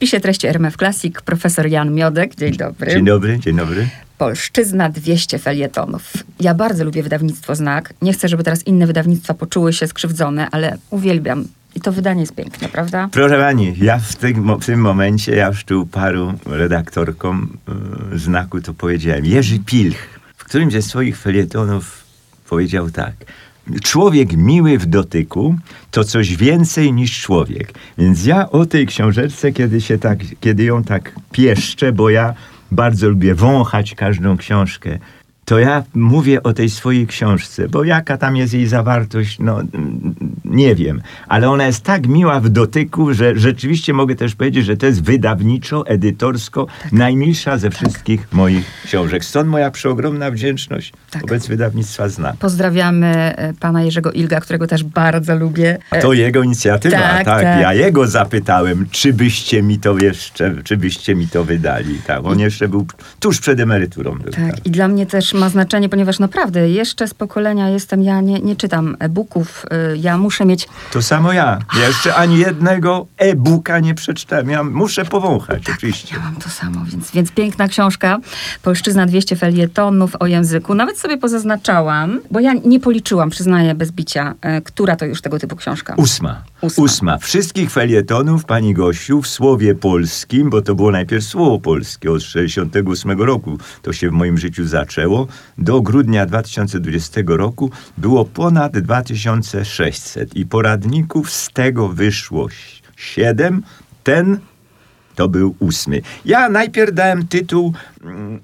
spisie treści RMF Classic profesor Jan Miodek. Dzień dobry. Dzień dobry, dzień dobry. Polszczyzna 200 felietonów. Ja bardzo lubię wydawnictwo Znak. Nie chcę, żeby teraz inne wydawnictwa poczuły się skrzywdzone, ale uwielbiam. I to wydanie jest piękne, prawda? Proszę pani, ja w tym, w tym momencie, ja już tu paru redaktorkom y, Znaku to powiedziałem. Jerzy Pilch w którymś ze swoich felietonów powiedział tak. Człowiek miły w dotyku to coś więcej niż człowiek. Więc ja o tej książeczce, kiedy, się tak, kiedy ją tak pieszczę, bo ja bardzo lubię wąchać każdą książkę, to ja mówię o tej swojej książce, bo jaka tam jest jej zawartość, no nie wiem, ale ona jest tak miła w dotyku, że rzeczywiście mogę też powiedzieć, że to jest wydawniczo, edytorsko tak. najmilsza ze wszystkich tak. moich książek. Stąd moja przeogromna wdzięczność tak. wobec wydawnictwa Zna. Pozdrawiamy e, pana Jerzego Ilga, którego też bardzo lubię. To jego inicjatywa, tak, tak. tak. Ja jego zapytałem, czy byście mi to jeszcze, czy byście mi to wydali. Tak, on jeszcze był tuż przed emeryturą. Był, tak. tak, i dla mnie też ma znaczenie, ponieważ naprawdę jeszcze z pokolenia jestem, ja nie, nie czytam e-booków, y, ja muszę mieć... To samo ja. ja jeszcze ani jednego e-booka nie przeczytałem. Ja muszę powąchać, tak, oczywiście. Ja mam to samo, więc, więc piękna książka. Polszczyzna 200 felietonów o języku. Nawet sobie pozaznaczałam, bo ja nie policzyłam, przyznaję bez bicia, e, która to już tego typu książka. Ósma. Ósma. Ósma. Wszystkich felietonów, pani Gosiu, w słowie polskim, bo to było najpierw słowo polskie od 68 roku. To się w moim życiu zaczęło do grudnia 2020 roku było ponad 2600 i poradników z tego wyszło 7. Ten to był ósmy. Ja najpierw dałem tytuł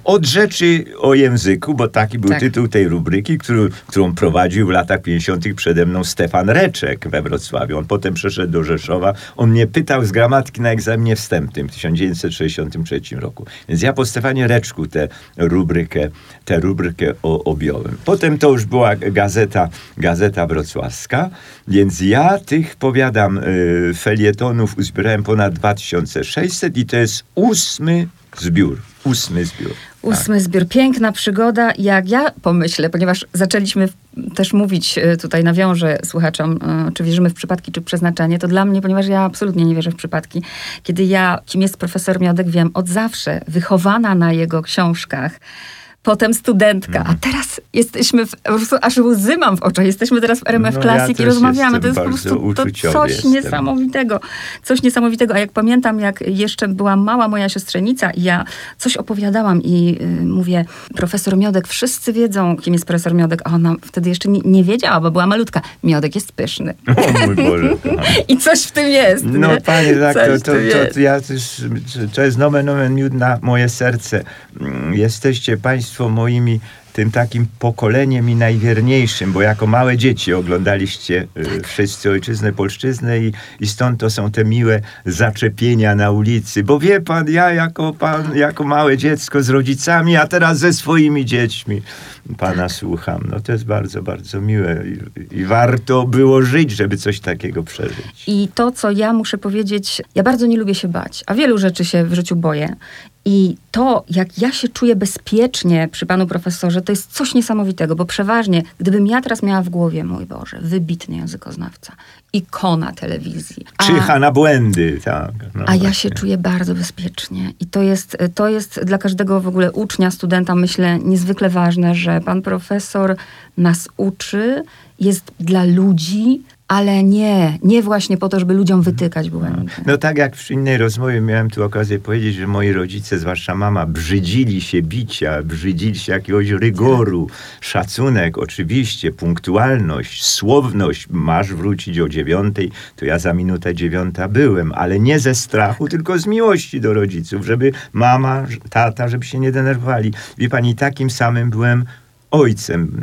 Od rzeczy o języku, bo taki był tak. tytuł tej rubryki, który, którą prowadził w latach 50. przede mną Stefan Reczek we Wrocławiu. On potem przeszedł do Rzeszowa. On mnie pytał z gramatyki na egzaminie wstępnym w 1963 roku. Więc ja po Stefanie Reczku tę rubrykę, tę rubrykę o, objąłem. Potem to już była gazeta, gazeta wrocławska, więc ja tych, powiadam, y, felietonów uzbierałem ponad 2600 i to jest ósmy zbiór. Ósmy zbiór. Ósmy tak. zbiór. Piękna przygoda. Jak ja pomyślę, ponieważ zaczęliśmy też mówić e, tutaj, nawiążę słuchaczom, e, czy wierzymy w przypadki, czy przeznaczenie, to dla mnie, ponieważ ja absolutnie nie wierzę w przypadki, kiedy ja, kim jest profesor Miodek, wiem od zawsze, wychowana na jego książkach, potem studentka, a mhm. teraz jesteśmy, w, po prostu aż łzy mam w oczach, jesteśmy teraz w RMF no, Classic ja i rozmawiamy. To jest po prostu to coś jestem. niesamowitego. Coś niesamowitego. A jak pamiętam, jak jeszcze była mała moja siostrzenica i ja coś opowiadałam i y, mówię, profesor Miodek, wszyscy wiedzą, kim jest profesor Miodek, a ona wtedy jeszcze nie, nie wiedziała, bo była malutka. Miodek jest pyszny. O mój Boże. I coś w tym jest. No nie? panie, tak, to, to, to, to, ja też, to jest nomen nomen miód na moje serce. Mm, jesteście państwo Państwo moimi tym takim pokoleniem i najwierniejszym, bo jako małe dzieci oglądaliście y, wszyscy ojczyznę, polszczyznę i, i stąd to są te miłe zaczepienia na ulicy. Bo wie pan, ja jako pan, jako małe dziecko z rodzicami, a teraz ze swoimi dziećmi pana słucham. No to jest bardzo, bardzo miłe i, i warto było żyć, żeby coś takiego przeżyć. I to, co ja muszę powiedzieć, ja bardzo nie lubię się bać, a wielu rzeczy się w życiu boję. I to, jak ja się czuję bezpiecznie przy panu profesorze, to jest coś niesamowitego, bo przeważnie, gdybym ja teraz miała w głowie, mój Boże, wybitny językoznawca, ikona telewizji. Czyha na błędy, tak. No a ja się czuję bardzo bezpiecznie. I to jest, to jest dla każdego w ogóle ucznia, studenta, myślę, niezwykle ważne, że pan profesor nas uczy, jest dla ludzi, ale nie, nie właśnie po to, żeby ludziom wytykać błędy. No, no tak jak w innej rozmowie miałem tu okazję powiedzieć, że moi rodzice, zwłaszcza mama, brzydzili się bicia, brzydzili się jakiegoś rygoru, szacunek, oczywiście, punktualność, słowność. Masz wrócić o dziewiątej, to ja za minutę dziewiąta byłem, ale nie ze strachu, tylko z miłości do rodziców, żeby mama, tata, żeby się nie denerwowali. Wie pani, takim samym byłem ojcem,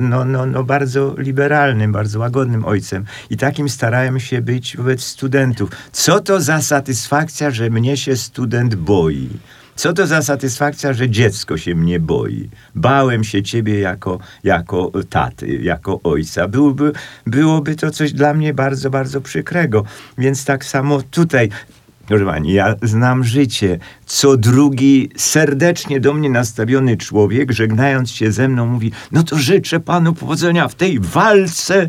no, no, no bardzo liberalnym, bardzo łagodnym ojcem. I takim starałem się być wobec studentów. Co to za satysfakcja, że mnie się student boi? Co to za satysfakcja, że dziecko się mnie boi? Bałem się ciebie jako, jako taty, jako ojca. Byłoby, byłoby to coś dla mnie bardzo, bardzo przykrego. Więc tak samo tutaj Proszę pani, ja znam życie. Co drugi serdecznie do mnie nastawiony człowiek, żegnając się ze mną, mówi: No to życzę panu powodzenia w tej walce.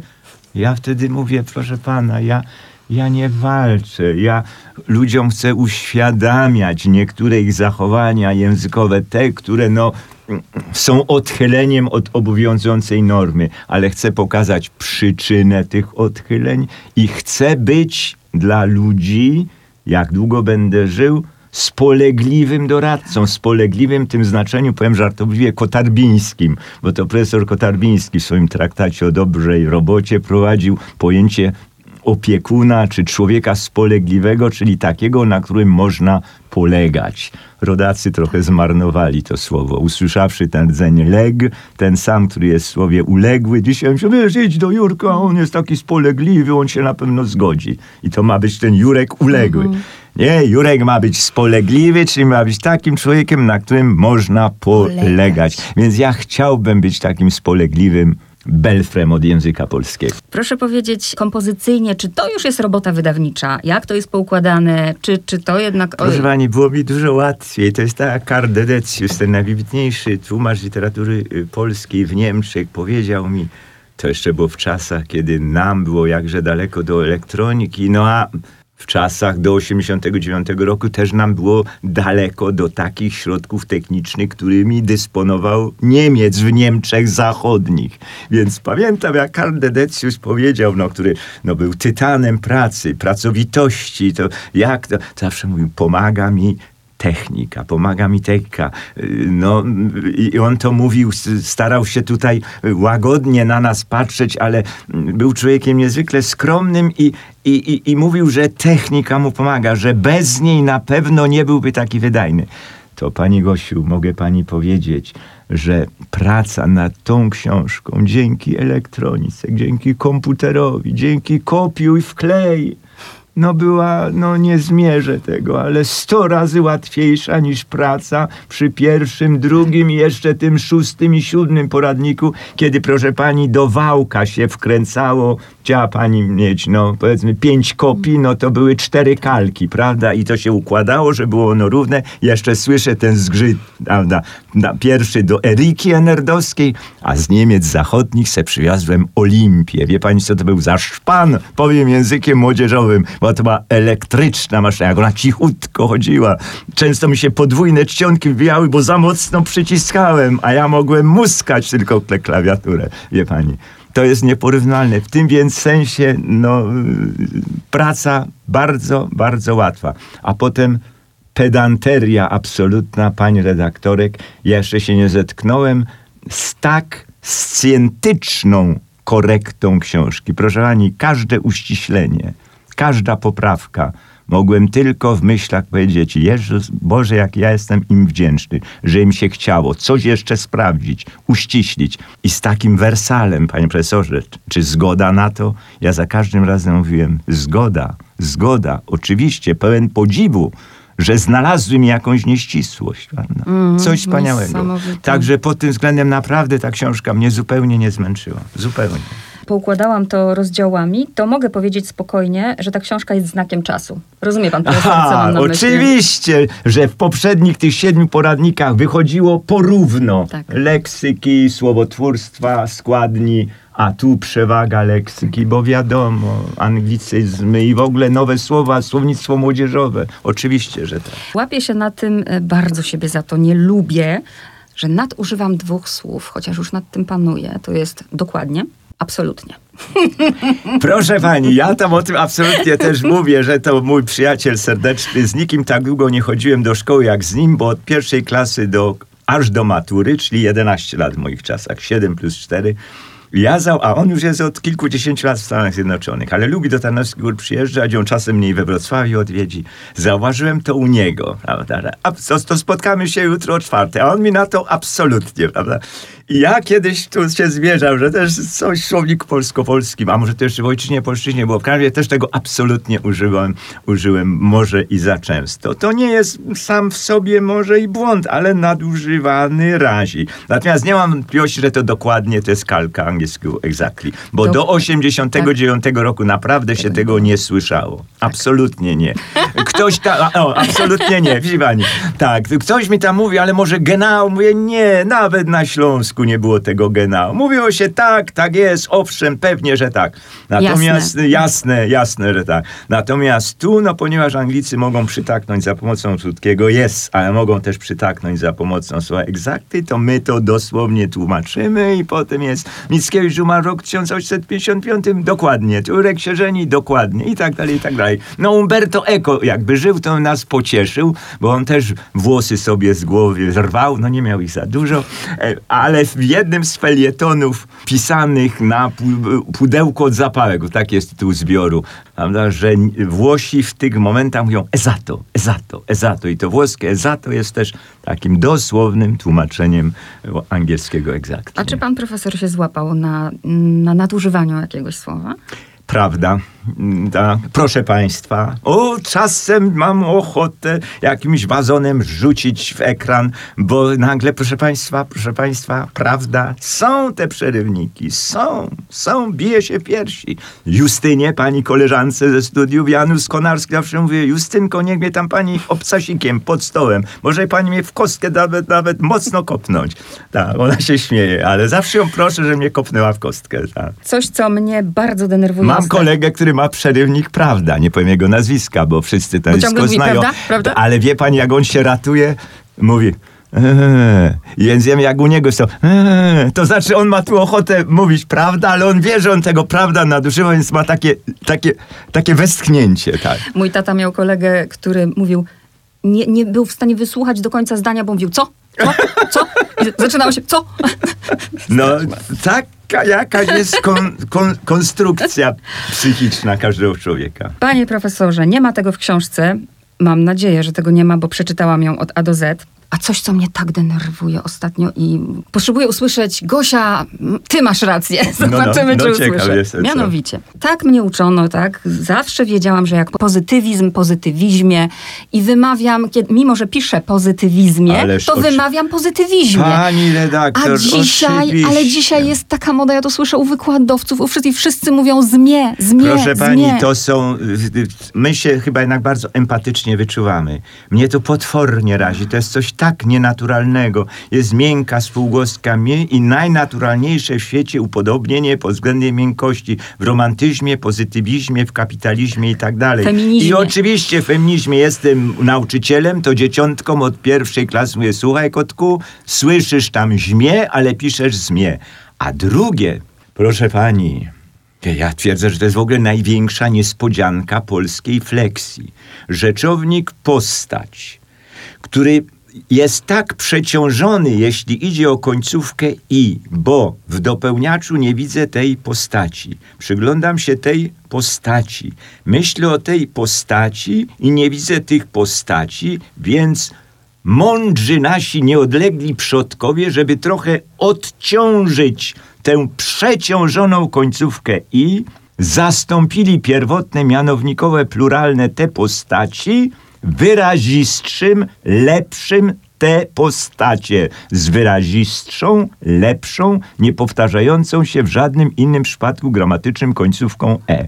Ja wtedy mówię: Proszę pana, ja Ja nie walczę. Ja ludziom chcę uświadamiać niektóre ich zachowania językowe, te, które no, są odchyleniem od obowiązującej normy, ale chcę pokazać przyczynę tych odchyleń i chcę być dla ludzi, jak długo będę żył, spolegliwym doradcą, spolegliwym w tym znaczeniu, powiem żartobliwie, kotarbińskim, bo to profesor Kotarbiński w swoim traktacie o dobrej robocie prowadził pojęcie opiekuna czy człowieka spolegliwego, czyli takiego, na którym można polegać. Rodacy trochę zmarnowali to słowo. Usłyszawszy ten rdzeń leg, ten sam, który jest w słowie uległy, dzisiaj się wiesz, idź do Jurka, on jest taki spolegliwy, on się na pewno zgodzi. I to ma być ten Jurek uległy. Mhm. Nie, Jurek ma być spolegliwy, czyli ma być takim człowiekiem, na którym można polegać. Więc ja chciałbym być takim spolegliwym belfrem od języka polskiego. Proszę powiedzieć kompozycyjnie, czy to już jest robota wydawnicza? Jak to jest poukładane? Czy, czy to jednak... Proszę pani, było mi dużo łatwiej. To jest tak Karl Dedecius, ten najwybitniejszy tłumacz literatury y, polskiej w Niemczech, powiedział mi, to jeszcze było w czasach, kiedy nam było jakże daleko do elektroniki, no a w czasach do 89 roku też nam było daleko do takich środków technicznych, którymi dysponował Niemiec w Niemczech Zachodnich. Więc pamiętam, jak Karl Dedecius powiedział, no, który no, był tytanem pracy, pracowitości, to jak to zawsze mówił, pomaga mi technika, pomaga mi technika. No, I on to mówił, starał się tutaj łagodnie na nas patrzeć, ale był człowiekiem niezwykle skromnym i, i, i, i mówił, że technika mu pomaga, że bez niej na pewno nie byłby taki wydajny. To pani Gosiu, mogę pani powiedzieć, że praca nad tą książką dzięki elektronice, dzięki komputerowi, dzięki kopiuj wklej, no była, no nie zmierzę tego, ale sto razy łatwiejsza niż praca przy pierwszym, drugim i jeszcze tym szóstym i siódmym poradniku, kiedy proszę pani do wałka się wkręcało chciała pani mieć, no powiedzmy pięć kopii, no to były cztery kalki, prawda? I to się układało, że było ono równe. Jeszcze słyszę ten zgrzyt, prawda? Pierwszy do Eriki Enerdowskiej, a z Niemiec zachodnich se przywiozłem Olimpię. Wie pani, co to był za szpan? Powiem językiem młodzieżowym, bo to była elektryczna maszyna, jak ona cichutko chodziła. Często mi się podwójne czcionki wbijały, bo za mocno przyciskałem, a ja mogłem muskać tylko klawiaturę, wie pani to jest nieporównalne. W tym więc sensie no, praca bardzo, bardzo łatwa. A potem pedanteria absolutna pań redaktorek. Ja jeszcze się nie zetknąłem z tak scjentyczną korektą książki. Proszę pani, każde uściślenie, każda poprawka, Mogłem tylko w myślach powiedzieć, Jezus, Boże, jak ja jestem im wdzięczny, że im się chciało coś jeszcze sprawdzić, uściślić. I z takim wersalem, panie profesorze, czy zgoda na to? Ja za każdym razem mówiłem, zgoda, zgoda, oczywiście, pełen podziwu, że znalazły mi jakąś nieścisłość. Mm, Coś wspaniałego. Także pod tym względem naprawdę ta książka mnie zupełnie nie zmęczyła. Zupełnie poukładałam to rozdziałami, to mogę powiedzieć spokojnie, że ta książka jest znakiem czasu. Rozumie pan, Aha, co mam na myśli? Oczywiście, że w poprzednich tych siedmiu poradnikach wychodziło porówno tak. leksyki, słowotwórstwa, składni, a tu przewaga leksyki, bo wiadomo, anglicyzmy i w ogóle nowe słowa, słownictwo młodzieżowe. Oczywiście, że tak. Łapię się na tym, e, bardzo siebie za to nie lubię, że nadużywam dwóch słów, chociaż już nad tym panuję. To jest dokładnie Absolutnie. Proszę pani, ja tam o tym absolutnie też mówię, że to mój przyjaciel serdeczny. Z nikim tak długo nie chodziłem do szkoły jak z nim, bo od pierwszej klasy do aż do matury, czyli 11 lat w moich czasach, 7 plus 4 Jazał, a on już jest od kilkudziesięciu lat w Stanach Zjednoczonych, ale lubi do Tarnowskich Gór przyjeżdżać, on czasem mniej we Wrocławiu odwiedzi. Zauważyłem to u niego, prawda? A to, to spotkamy się jutro o czwartej, a on mi na to absolutnie, prawda? I ja kiedyś tu się zmierzam, że też coś słownik polsko-polskim, a może to jeszcze w ojczyźnie polszczyźnie, bo w Krakowie też tego absolutnie użyłem, użyłem może i za często. To nie jest sam w sobie może i błąd, ale nadużywany razi. Natomiast nie mam wątpliwości, że to dokładnie to jest kalka angielska angielskiego exactly. Bo Do- do 89 roku naprawdę się tego nie słyszało. Absolutnie nie. Ktoś tam, o, absolutnie nie, widzi pani. Tak, ktoś mi tam mówi, ale może genau? Mówię, nie, nawet na Śląsku nie było tego genau. Mówiło się tak, tak jest, owszem, pewnie, że tak. Natomiast Jasne. jasne, jasne, że tak. Natomiast tu, no ponieważ Anglicy mogą przytaknąć za pomocą krótkiego jest, ale mogą też przytaknąć za pomocą słowa exactly, to my to dosłownie tłumaczymy i potem jest Mickiewicz umarł rok 1855, dokładnie, Turek się żeni, dokładnie i tak dalej, i tak dalej. No Umberto Eco jakby żył, to nas pocieszył, bo on też włosy sobie z głowy rwał, no nie miał ich za dużo, e, ale w jednym z felietonów pisanych na pu- pudełko od zapałek, tak jest tytuł zbioru, prawda, że Włosi w tych momentach mówią esato, esato, esato i to włoskie esato jest też takim dosłownym tłumaczeniem angielskiego exactly. A czy pan profesor się złapał na, na nadużywaniu jakiegoś słowa? Prawda. Tak. Proszę Państwa, o, czasem mam ochotę jakimś wazonem rzucić w ekran, bo nagle, proszę Państwa, proszę Państwa, prawda, są te przerywniki, są, są, bije się piersi. Justynie, pani koleżance ze studiów, Janusz Konarski zawsze mówię, Justynko, niech mnie tam pani obcasikiem pod stołem, może pani mnie w kostkę nawet, nawet mocno kopnąć. Tak, ona się śmieje, ale zawsze ją proszę, że mnie kopnęła w kostkę, tak. Coś, co mnie bardzo denerwuje. Mam kolegę, który ma przerywnik Prawda. Nie powiem jego nazwiska, bo wszyscy to nazwisko znają. Prawda? Prawda? Ale wie pani, jak on się ratuje? Mówi... Eee, więc wiem, jak u niego jest to, eee, to znaczy on ma tu ochotę mówić prawda, ale on wie, że on tego prawda nadużywa, więc ma takie, takie, takie westchnięcie, tak. Mój tata miał kolegę, który mówił, nie, nie był w stanie wysłuchać do końca zdania, bo mówił, co? Co? Co? I zaczynało się, co? No, taka jakaś jest kon, kon, konstrukcja psychiczna każdego człowieka. Panie profesorze, nie ma tego w książce. Mam nadzieję, że tego nie ma, bo przeczytałam ją od A do Z. A coś, co mnie tak denerwuje ostatnio i potrzebuję usłyszeć, Gosia, ty masz rację. no, Zobaczymy, no czy ciekaw usłyszę. jestem, co. Mianowicie, tak mnie uczono, tak? Zawsze wiedziałam, że jak pozytywizm, pozytywizmie i wymawiam, kiedy, mimo że piszę pozytywizmie, Ależ to oczy- wymawiam pozytywizmie. Pani redaktor, A dzisiaj, oczywiście. ale dzisiaj jest taka moda, ja to słyszę u wykładowców, u wszystkich, wszyscy mówią zmie, zmie, Proszę pani, zmie. to są. My się chyba jednak bardzo empatycznie wyczuwamy. Mnie to potwornie razi. To jest coś tak nienaturalnego. Jest miękka spółgłostka mie i najnaturalniejsze w świecie upodobnienie pod względem miękkości w romantyzmie, pozytywizmie, w kapitalizmie i tak dalej. Feminizmie. I oczywiście w feminizmie jestem nauczycielem, to dzieciątkom od pierwszej klasy mówię, słuchaj kotku, słyszysz tam zmie, ale piszesz zmie. A drugie, proszę pani, ja twierdzę, że to jest w ogóle największa niespodzianka polskiej fleksji. Rzeczownik postać, który jest tak przeciążony, jeśli idzie o końcówkę i, bo w dopełniaczu nie widzę tej postaci. Przyglądam się tej postaci. Myślę o tej postaci i nie widzę tych postaci, więc mądrzy nasi nieodlegli przodkowie, żeby trochę odciążyć tę przeciążoną końcówkę i zastąpili pierwotne mianownikowe pluralne te postaci wyrazistszym, lepszym te postacie z wyrazistszą, lepszą, niepowtarzającą się w żadnym innym przypadku gramatycznym końcówką e.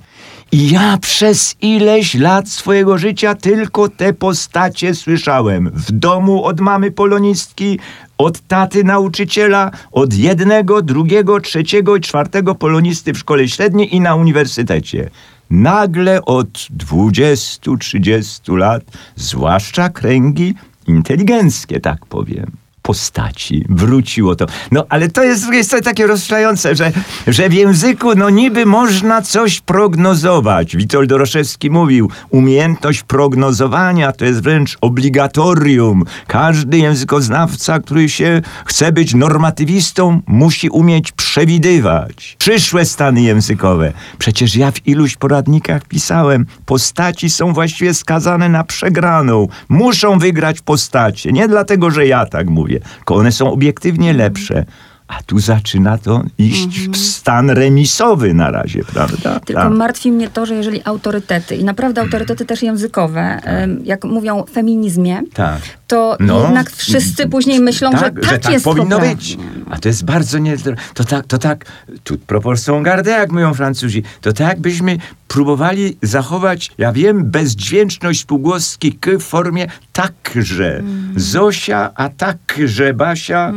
I ja przez ileś lat swojego życia tylko te postacie słyszałem. W domu od mamy polonistki, od taty nauczyciela, od jednego, drugiego, trzeciego i czwartego polonisty w szkole średniej i na uniwersytecie. Nagle od 20-30 lat, zwłaszcza kręgi inteligenckie, tak powiem, postaci. Wróciło to. No, ale to jest z drugiej strony takie rozstrzelające, że, że w języku, no niby można coś prognozować. Witold Doroszewski mówił, umiejętność prognozowania to jest wręcz obligatorium. Każdy językoznawca, który się chce być normatywistą, musi umieć przewidywać przyszłe stany językowe. Przecież ja w iluś poradnikach pisałem, postaci są właściwie skazane na przegraną. Muszą wygrać postacie. Nie dlatego, że ja tak mówię, tylko one są obiektywnie lepsze. A tu zaczyna to iść w stan remisowy na razie, prawda? Tylko Tak. martwi mnie to, że jeżeli autorytety, i naprawdę autorytety też językowe, em, jak mówią w feminizmie, Tak. to No, jednak wszyscy później myślą, tak, że tak, że tak jest powinno być. A to jest bardzo nie... To tak, to tak, tu proporcją gardę, jak mówią Francuzi, to tak jakbyśmy próbowali zachować, ja wiem, bezdźwięczność półgłoski k w formie także. Zosia, a także Basia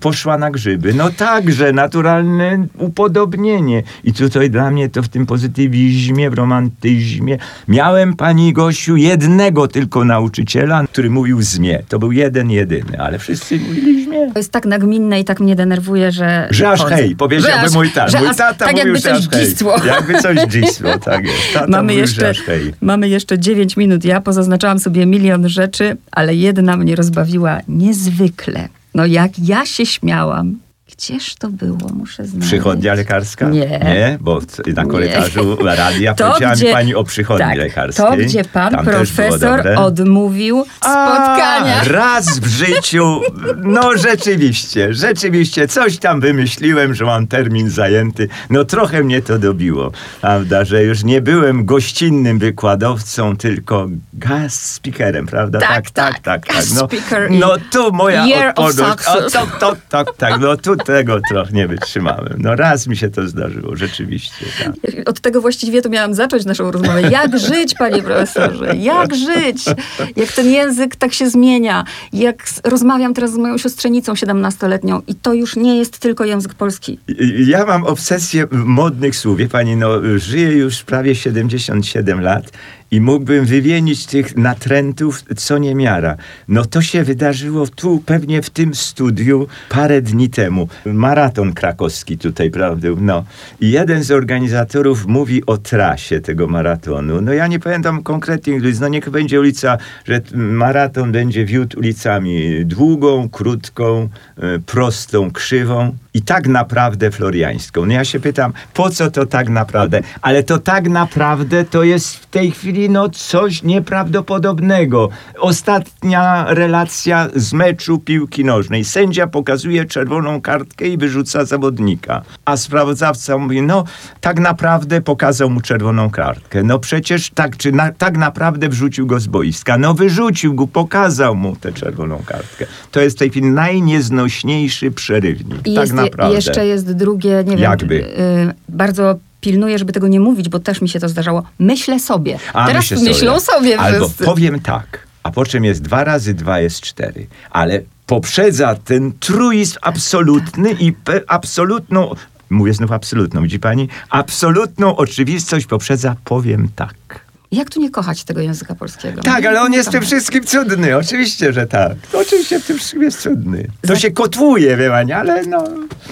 poszła na grzyby. No także, naturalne upodobnienie. I tutaj dla mnie to w tym pozytywizmie, w romantyzmie. Miałem, pani Gosiu, jednego tylko nauczyciela, który mówił zmie. To był jeden, jedyny, ale wszyscy mówili zmie. To jest tak nagminne i tak mnie denerwuje, że... Że aż hej, powiedziałby mój tata. Mój tata tak mówił, jakby że coś aż hej. dzisło. Jakby coś dzisło, tak jest. Tata Mamy mówił, jeszcze, mamy jeszcze 9 minut. Ja pozaznaczałam sobie milion rzeczy, ale jedna mnie rozbawiła niezwykle. No jak ja się śmiałam. Gdzież to było? Muszę znaleźć. Przychodnia lekarska? Nie. Nie, bo na Nie. korytarzu radia To, powiedziała mi gdzie- pani o przychodni tak, lekarskiej. To, gdzie pan Tam profesor odmówił spotkania. A, raz w życiu, no rzeczywiście, rzeczywiście, coś tam wymyśliłem, że mam termin zajęty. No trochę mnie to dobiło, prawda, że już nie byłem gościnnym wykładowcą, tylko guest speakerem, prawda? Tak, tak, guest No, speaker i no tu moja year. O, to, to, to, tak, no tu tego trochę nie wytrzymałem. No raz mi się to zdarzyło, rzeczywiście. Tak. Od tego właściwie to miałam zacząć naszą rozmowę. Jak żyć, panie profesorze? Jak żyć? Jak ten język tak się zmienia? Jak rozmawiam teraz z moją siostrzenicą 17-letnią i to już nie jest tylko język polski. Ja mam obsesję modnych słów. Wie pani, no, żyję już prawie 77 lat i mógłbym wymienić tych natrętów co niemiara. No to się wydarzyło tu, pewnie w tym studiu parę dni temu. Maraton krakowski tutaj, prawda? No. I jeden z organizatorów mówi o trasie tego maratonu. No ja nie pamiętam konkretnie, ulic. no niech będzie ulica, że maraton będzie wiódł ulicami długą, krótką, e, prostą, krzywą i tak naprawdę floriańską. No ja się pytam, po co to tak naprawdę? Ale to tak naprawdę to jest w tej chwili no coś nieprawdopodobnego. Ostatnia relacja z meczu piłki nożnej. Sędzia pokazuje czerwoną kartkę i wyrzuca zawodnika. A sprawozdawca mówi, no tak naprawdę pokazał mu czerwoną kartkę. No przecież tak, czy na, tak naprawdę wrzucił go z boiska. No wyrzucił go, pokazał mu tę czerwoną kartkę. To jest w tej chwili najnieznośniejszy przerywnik. I tak jest, naprawdę. jeszcze jest drugie, nie wiem, Jakby. y, bardzo pilnuję, żeby tego nie mówić, bo też mi się to zdarzało. Myślę sobie. A, Teraz myślę myślą sobie Albo wszyscy. powiem tak, a po czym jest dwa razy dwa jest cztery. Ale poprzedza ten truizm absolutny i pe, absolutną, mówię znów absolutną, widzi pani? Absolutną oczywistość poprzedza powiem tak. Jak tu nie kochać tego języka polskiego? Tak, ale on Nie jest w tym wszystkim cudny, oczywiście, że tak. To oczywiście w tym wszystkim jest cudny. To się kotłuje, wie pani, ale no...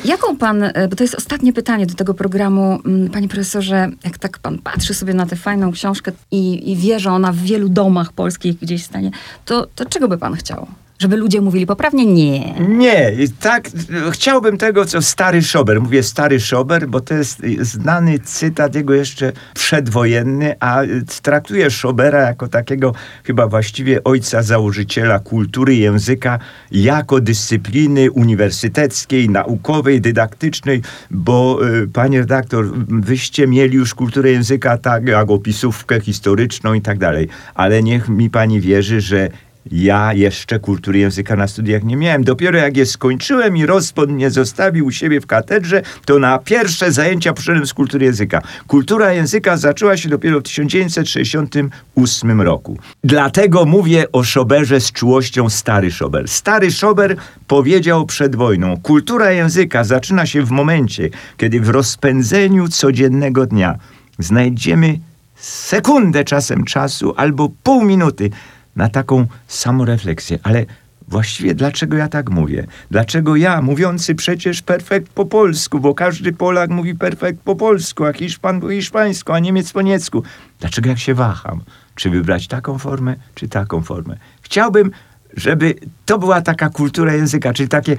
Jaką pan, e, bo to jest ostatnie pytanie do tego programu, mm, panie profesorze, jak tak pan patrzy sobie na tę fajną książkę i, i wie, że ona w wielu domach polskich gdzieś stanie, to, to czego by pan chciał? Żeby ludzie mówili poprawnie? Nie. Nie, tak chciałbym tego, co stary Szober. Mówię stary Szober, bo to jest znany cytat jego jeszcze przedwojenny, a traktuje Szobera jako takiego chyba właściwie ojca założyciela kultury języka jako dyscypliny uniwersyteckiej, naukowej, dydaktycznej, bo e, panie redaktor, wyście mieli już kulturę języka tak, jak opisówkę historyczną i tak dalej, ale niech mi pani wierzy, że ja jeszcze kultury języka na studiach nie miałem. Dopiero jak je skończyłem i rozpod mnie zostawił u siebie w katedrze, to na pierwsze zajęcia poszedłem z kultury języka. Kultura języka zaczęła się dopiero w 1968 roku. Dlatego mówię o Szoberze z czułością stary Szober. Stary Szober powiedział przed wojną, kultura języka zaczyna się w momencie, kiedy w rozpędzeniu codziennego dnia znajdziemy sekundę czasem czasu albo pół minuty na taką samorefleksję. Ale właściwie dlaczego ja tak mówię? Dlaczego ja, mówiący przecież perfekt po polsku, bo każdy Polak mówi perfekt po polsku, a Hiszpan po hiszpańsku, a Niemiec po niemiecku. Dlaczego jak się waham? Czy wybrać taką formę, czy taką formę? Chciałbym, żeby to była taka kultura języka, czyli takie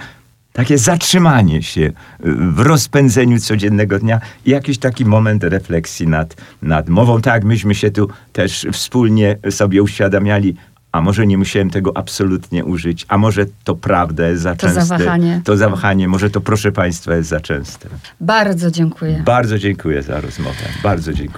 takie zatrzymanie się y, w rozpędzeniu codziennego dnia i jakiś taki moment refleksji nad, nad mową. Tak, myśmy się tu też wspólnie sobie uświadamiali, a może nie musiałem tego absolutnie użyć, a może to prawda jest za To częste. zawahanie. To zawahanie, może to proszę Państwa jest za częste. Bardzo dziękuję. Bardzo dziękuję za rozmowę. Bardzo dziękuję.